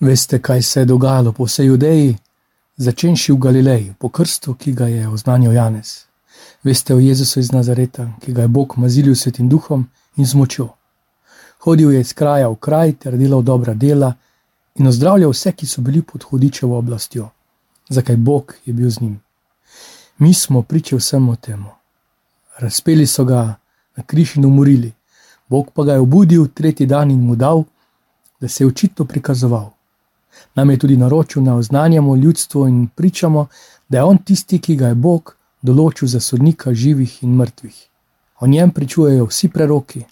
Veste, kaj se je dogajalo po vsej Judeji, začenši v Galileji, po krstu, ki ga je oznanil Janez. Veste o Jezusu iz Nazareta, ki ga je Bog mazilil svetim duhom in z močjo. Hodil je iz kraja v kraj ter delal dobra dela in ozdravljal vse, ki so bili pod hudičevo oblastjo, zakaj Bog je bil z njim. Mi smo pričali vsemu temu. Razpeli so ga na križ in umorili, Bog pa ga je obudil tretji dan in mu dal, da se je očitno prikazoval. Nam je tudi naročil, da oznanjamo ljudstvo in pričamo, da je on tisti, ki ga je Bog določil za sodnika živih in mrtvih. O njem pričujejo vsi preroki,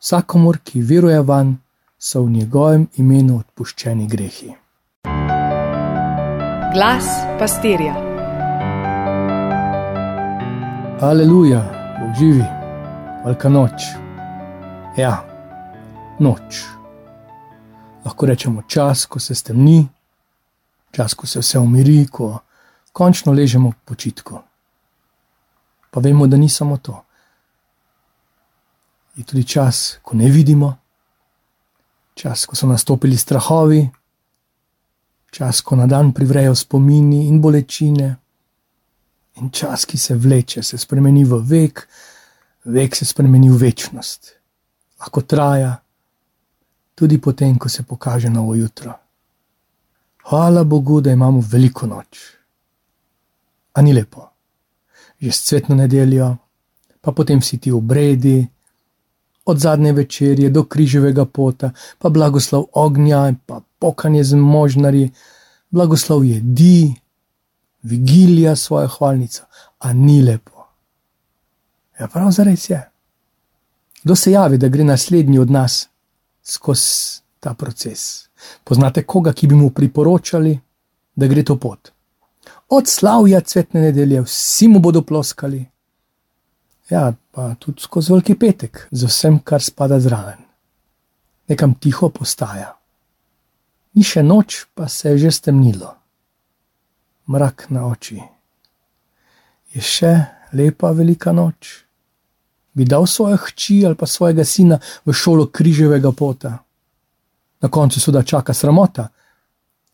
vsakomor, ki veruje van, so v njegovem imenu odpuščeni grehi. Glas pastirja. Aleluja, Bog živi, velika noč. Ja, noč. Lahko rečemo čas, ko se stemni, čas, ko se vse umiri, ko končno ležemo v počitku. Pa vemo, da ni samo to. Je tudi čas, ko ne vidimo, čas, ko so nastopili strahovi, čas, ko na dan privrejo spomini in bolečine, in čas, ki se vleče, se spremeni v vek, vek se spremeni v večnost lahko traja, tudi potem, ko se pokaže novo jutro. Hvala Bogu, da imamo veliko noč. A ni lepo, že s cvetno nedeljo, pa potem vsi ti obredi, od zadnje večerje do križevega pota, pa blagoslov ognja, pa pokanje z možnari, blagoslov jedi, vigilija svojo hvalnico, a ni lepo. Ja, prav zares je. Kdo se javi, da gre naslednji od nas skozi ta proces? Poznate koga, ki bi mu priporočali, da gre to pot? Od slavja cvetne nedelje, vsi mu bodo ploskali. Ja, pa tudi skozi veliki petek, z vsem, kar spada zraven. Nekam tiho postaja. Ni še noč, pa se je že stemnilo. Mrak na oči. Je še lepa velika noč bi dal svojo hči ali pa svojega sina v šolo križevega pota. Na koncu se da čaka sramota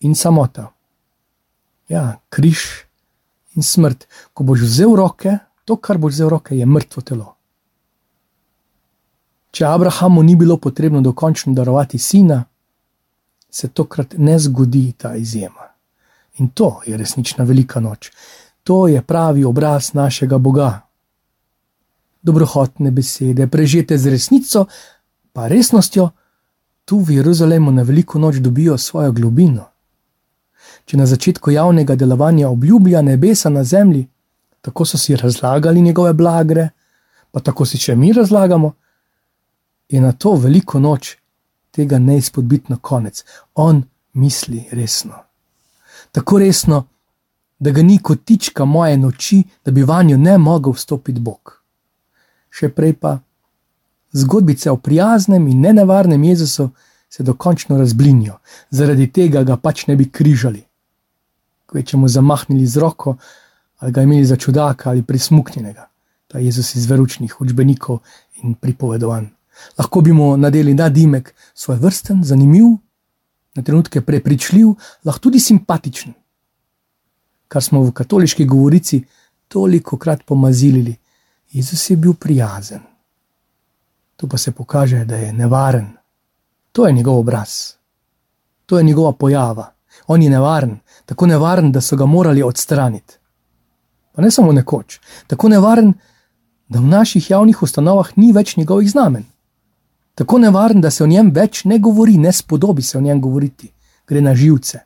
in samota. Ja, križ in smrt. Ko boš vzel roke, to, kar boš vzel roke, je mrtvo telo. Če Abrahamu ni bilo potrebno dokončno darovati sina, se tokrat ne zgodi ta izjema. In to je resnična velika noč. To je pravi obraz našega Boga, dobrohotne besede, prežete z resnico, pa resnostjo, tu v Jeruzalemu na veliko noč dobijo svojo globino. Če na začetku javnega delovanja obljublja nebesa na zemlji, tako so si razlagali njegove blagre, pa tako si še mi razlagamo, je na to veliko noč tega neizpodbitno konec. On misli resno. Tako resno, da ga ni kotička moje noči, da bi vanjo ne mogel vstopiti Bog še prej pa zgodbice o prijaznem in nenevarnem Jezusu se dokončno razblinijo, zaradi tega ga pač ne bi križali. Kvečemu zamahnili z roko ali ga imeli za čudaka ali prismuknjenega, ta Jezus iz veručnih učbenikov in pripovedovanj. Lahko bi mu nadeli nadimek svoj vrsten, zanimiv, na trenutke prepričljiv, lahko tudi simpatičen. Kar smo v katoliški govorici toliko krat pomazili, Jezus je bil prijazen. Tu pa se pokaže, da je nevaren. To je njegov obraz, to je njegova pojava. On je nevaren, tako nevaren, da so ga morali odstraniti. Pa ne samo nekoč, tako nevaren, da v naših javnih ustanovah ni več njegovih znamen. Tako nevaren, da se o njem več ne govori, ne spodobi se o njem govoriti, gre na živce.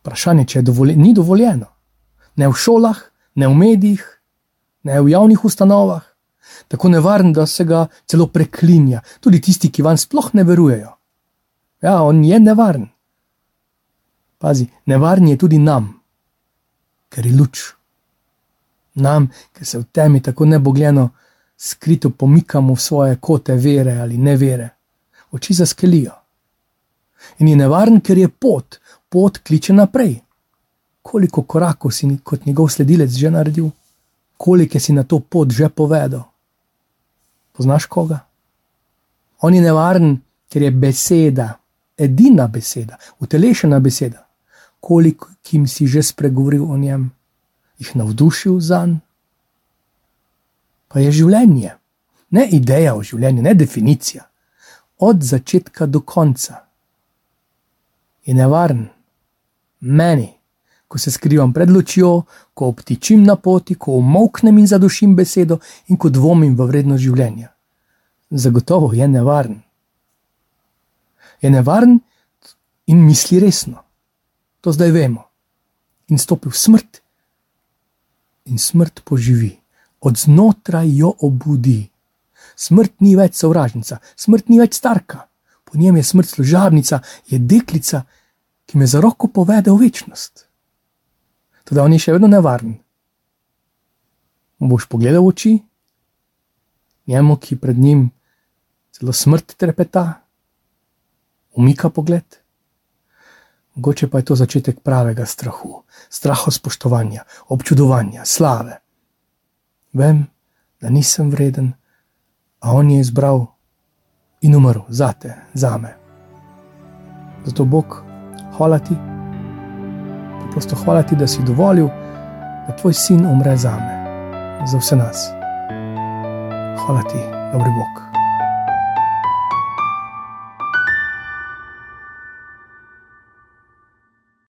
Vprašanje, če je dovoljeno, ni dovoljeno. Ne v šolah, ne v medijih, ne v javnih ustanovah, tako nevaren, da se ga celo preklinja, tudi tisti, ki vam sploh ne verujejo. Ja, on je nevaren. Pazi, nevaren je tudi nam, ker je luč. Nam, ker se v temi tako nebogljeno skrito pomikamo v svoje kote vere ali nevere, oči zaskelijo. In je nevaren, ker je pot, pot kliče naprej. Koliko korakov si kot njegov sledilec že naredil? Koliko si na to pot že povedal. Poznaš koga? On je nevaren, ker je beseda, edina beseda, utelešena beseda, koliko jim si že spregovoril o njem, jih navdušil za njim. Pa je življenje, ne ideja o življenju, ne definicija, od začetka do konca. Je nevaren, meni, ko se skrivam pred lučjo, ko obtičim na poti, ko umoknem in zadušim besedo in ko dvomim v vrednost življenja. Zagotovo je nevaren je nevaren in misli resno. To zdaj vemo. In stopi v smrt, in smrt poživi, od znotraj jo obudi. Smrt ni več sovražnica, smrt ni več starka, po njem je smrt služabnica, je deklica, ki me za roko povede v večnost. Tudi on je še vedno nevaren. Boš pogledal v oči, njemu, ki pred njim celo smrt trepeta, umika pogled. Mogoče pa je to začetek pravega strahu, strahu spoštovanja, občudovanja, slave. Vem, da nisem vreden, a on je izbral in umrl za te, za me. Zato Bog, hvala ti, preprosto hvala ti, da si dovolil, da tvoj sin umre za me, za vse nas. Hvala ti, dobri Bog.